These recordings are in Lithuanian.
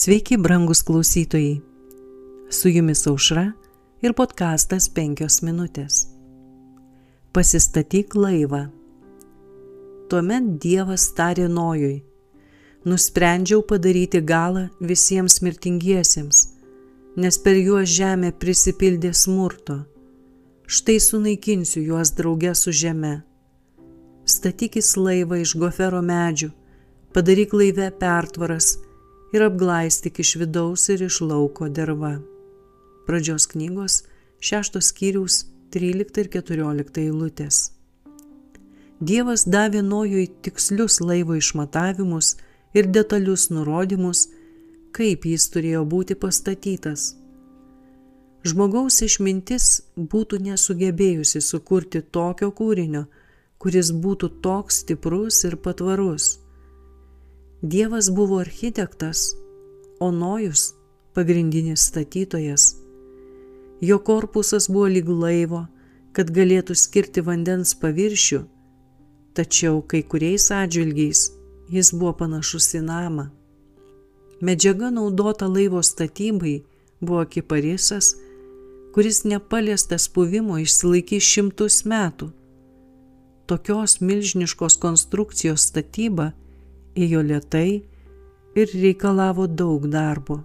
Sveiki, brangus klausytojai. Su jumis aušra ir podkastas 5 minutės. Pasistatyk laivą. Tuomet Dievas tarė Nojui, nusprendžiau padaryti galą visiems mirtingiesiems, nes per juos žemė prisipildė smurto. Štai sunaikinsiu juos drauge su žeme. Statykis laivą iš gofero medžių, padaryk laive pertvaras, ir apglaistyk iš vidaus ir iš lauko derva. Pradžios knygos 6 skyriaus 13 ir 14 eilutės. Dievas davė Nojui tikslius laivo išmatavimus ir detalius nurodymus, kaip jis turėjo būti pastatytas. Žmogaus išmintis būtų nesugebėjusi sukurti tokio kūrinio, kuris būtų toks stiprus ir patvarus. Dievas buvo architektas, o Nojus pagrindinis statytojas. Jo korpusas buvo lyg laivo, kad galėtų skirti vandens paviršių, tačiau kai kuriais atžvilgiais jis buvo panašus į namą. Medžiaga naudota laivo statybai buvo kiparisas, kuris nepaliestas puvimo išsilaikys šimtus metų. Tokios milžiniškos konstrukcijos statyba ėjo lietai ir reikalavo daug darbo.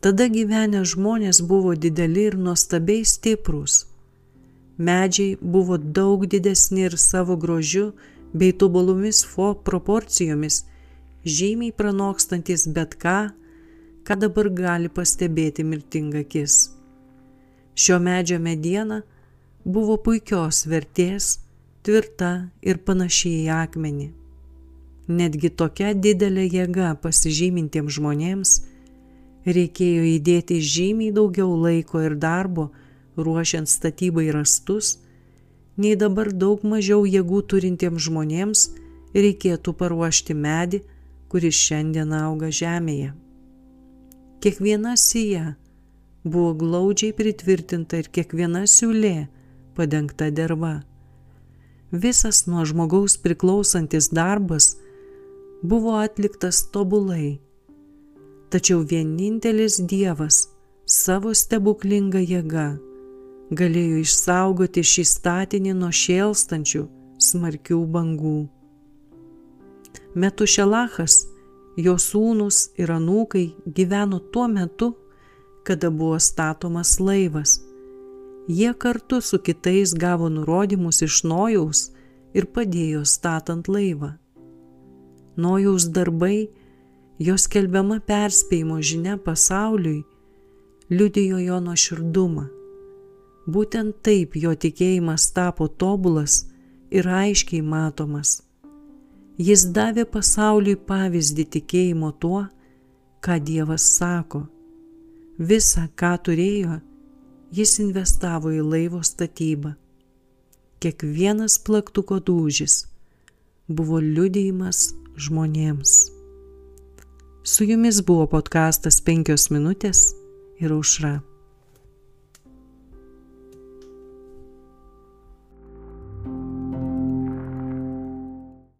Tada gyvenę žmonės buvo dideli ir nuostabiai stiprūs. Medžiai buvo daug didesni ir savo grožiu bei tobulumis fo proporcijomis, žymiai pranokstantis bet ką, ką dabar gali pastebėti mirtinga akis. Šio medžio mediena buvo puikios vertės, tvirta ir panašiai į akmenį. Netgi tokia didelė jėga pasižymintiems žmonėms reikėjo įdėti žymiai daugiau laiko ir darbo ruošiant statybai rastus, nei dabar daug mažiau jėgų turintiems žmonėms reikėtų paruošti medį, kuris šiandien auga žemėje. Kiekviena sija buvo glaudžiai pritvirtinta ir kiekviena siūlė padengta derva. Visas nuo žmogaus priklausantis darbas – buvo atliktas tobulai. Tačiau vienintelis Dievas savo stebuklingą jėgą galėjo išsaugoti šį statinį nuo šėlstančių smarkių bangų. Metušelachas, jo sūnus ir anūkai gyveno tuo metu, kada buvo statomas laivas. Jie kartu su kitais gavo nurodymus iš nojaus ir padėjo statant laivą. Nojaus darbai, jos kelbiama perspėjimo žinia pasauliui, liudijo jo nuoširdumą. Būtent taip jo tikėjimas tapo tobulas ir aiškiai matomas. Jis davė pasauliui pavyzdį tikėjimo tuo, ką Dievas sako. Visa, ką turėjo, jis investavo į laivo statybą. Kiekvienas plaktuko dūžis buvo liudijimas žmonėms. Su jumis buvo podkastas 5 minutės ir aušra.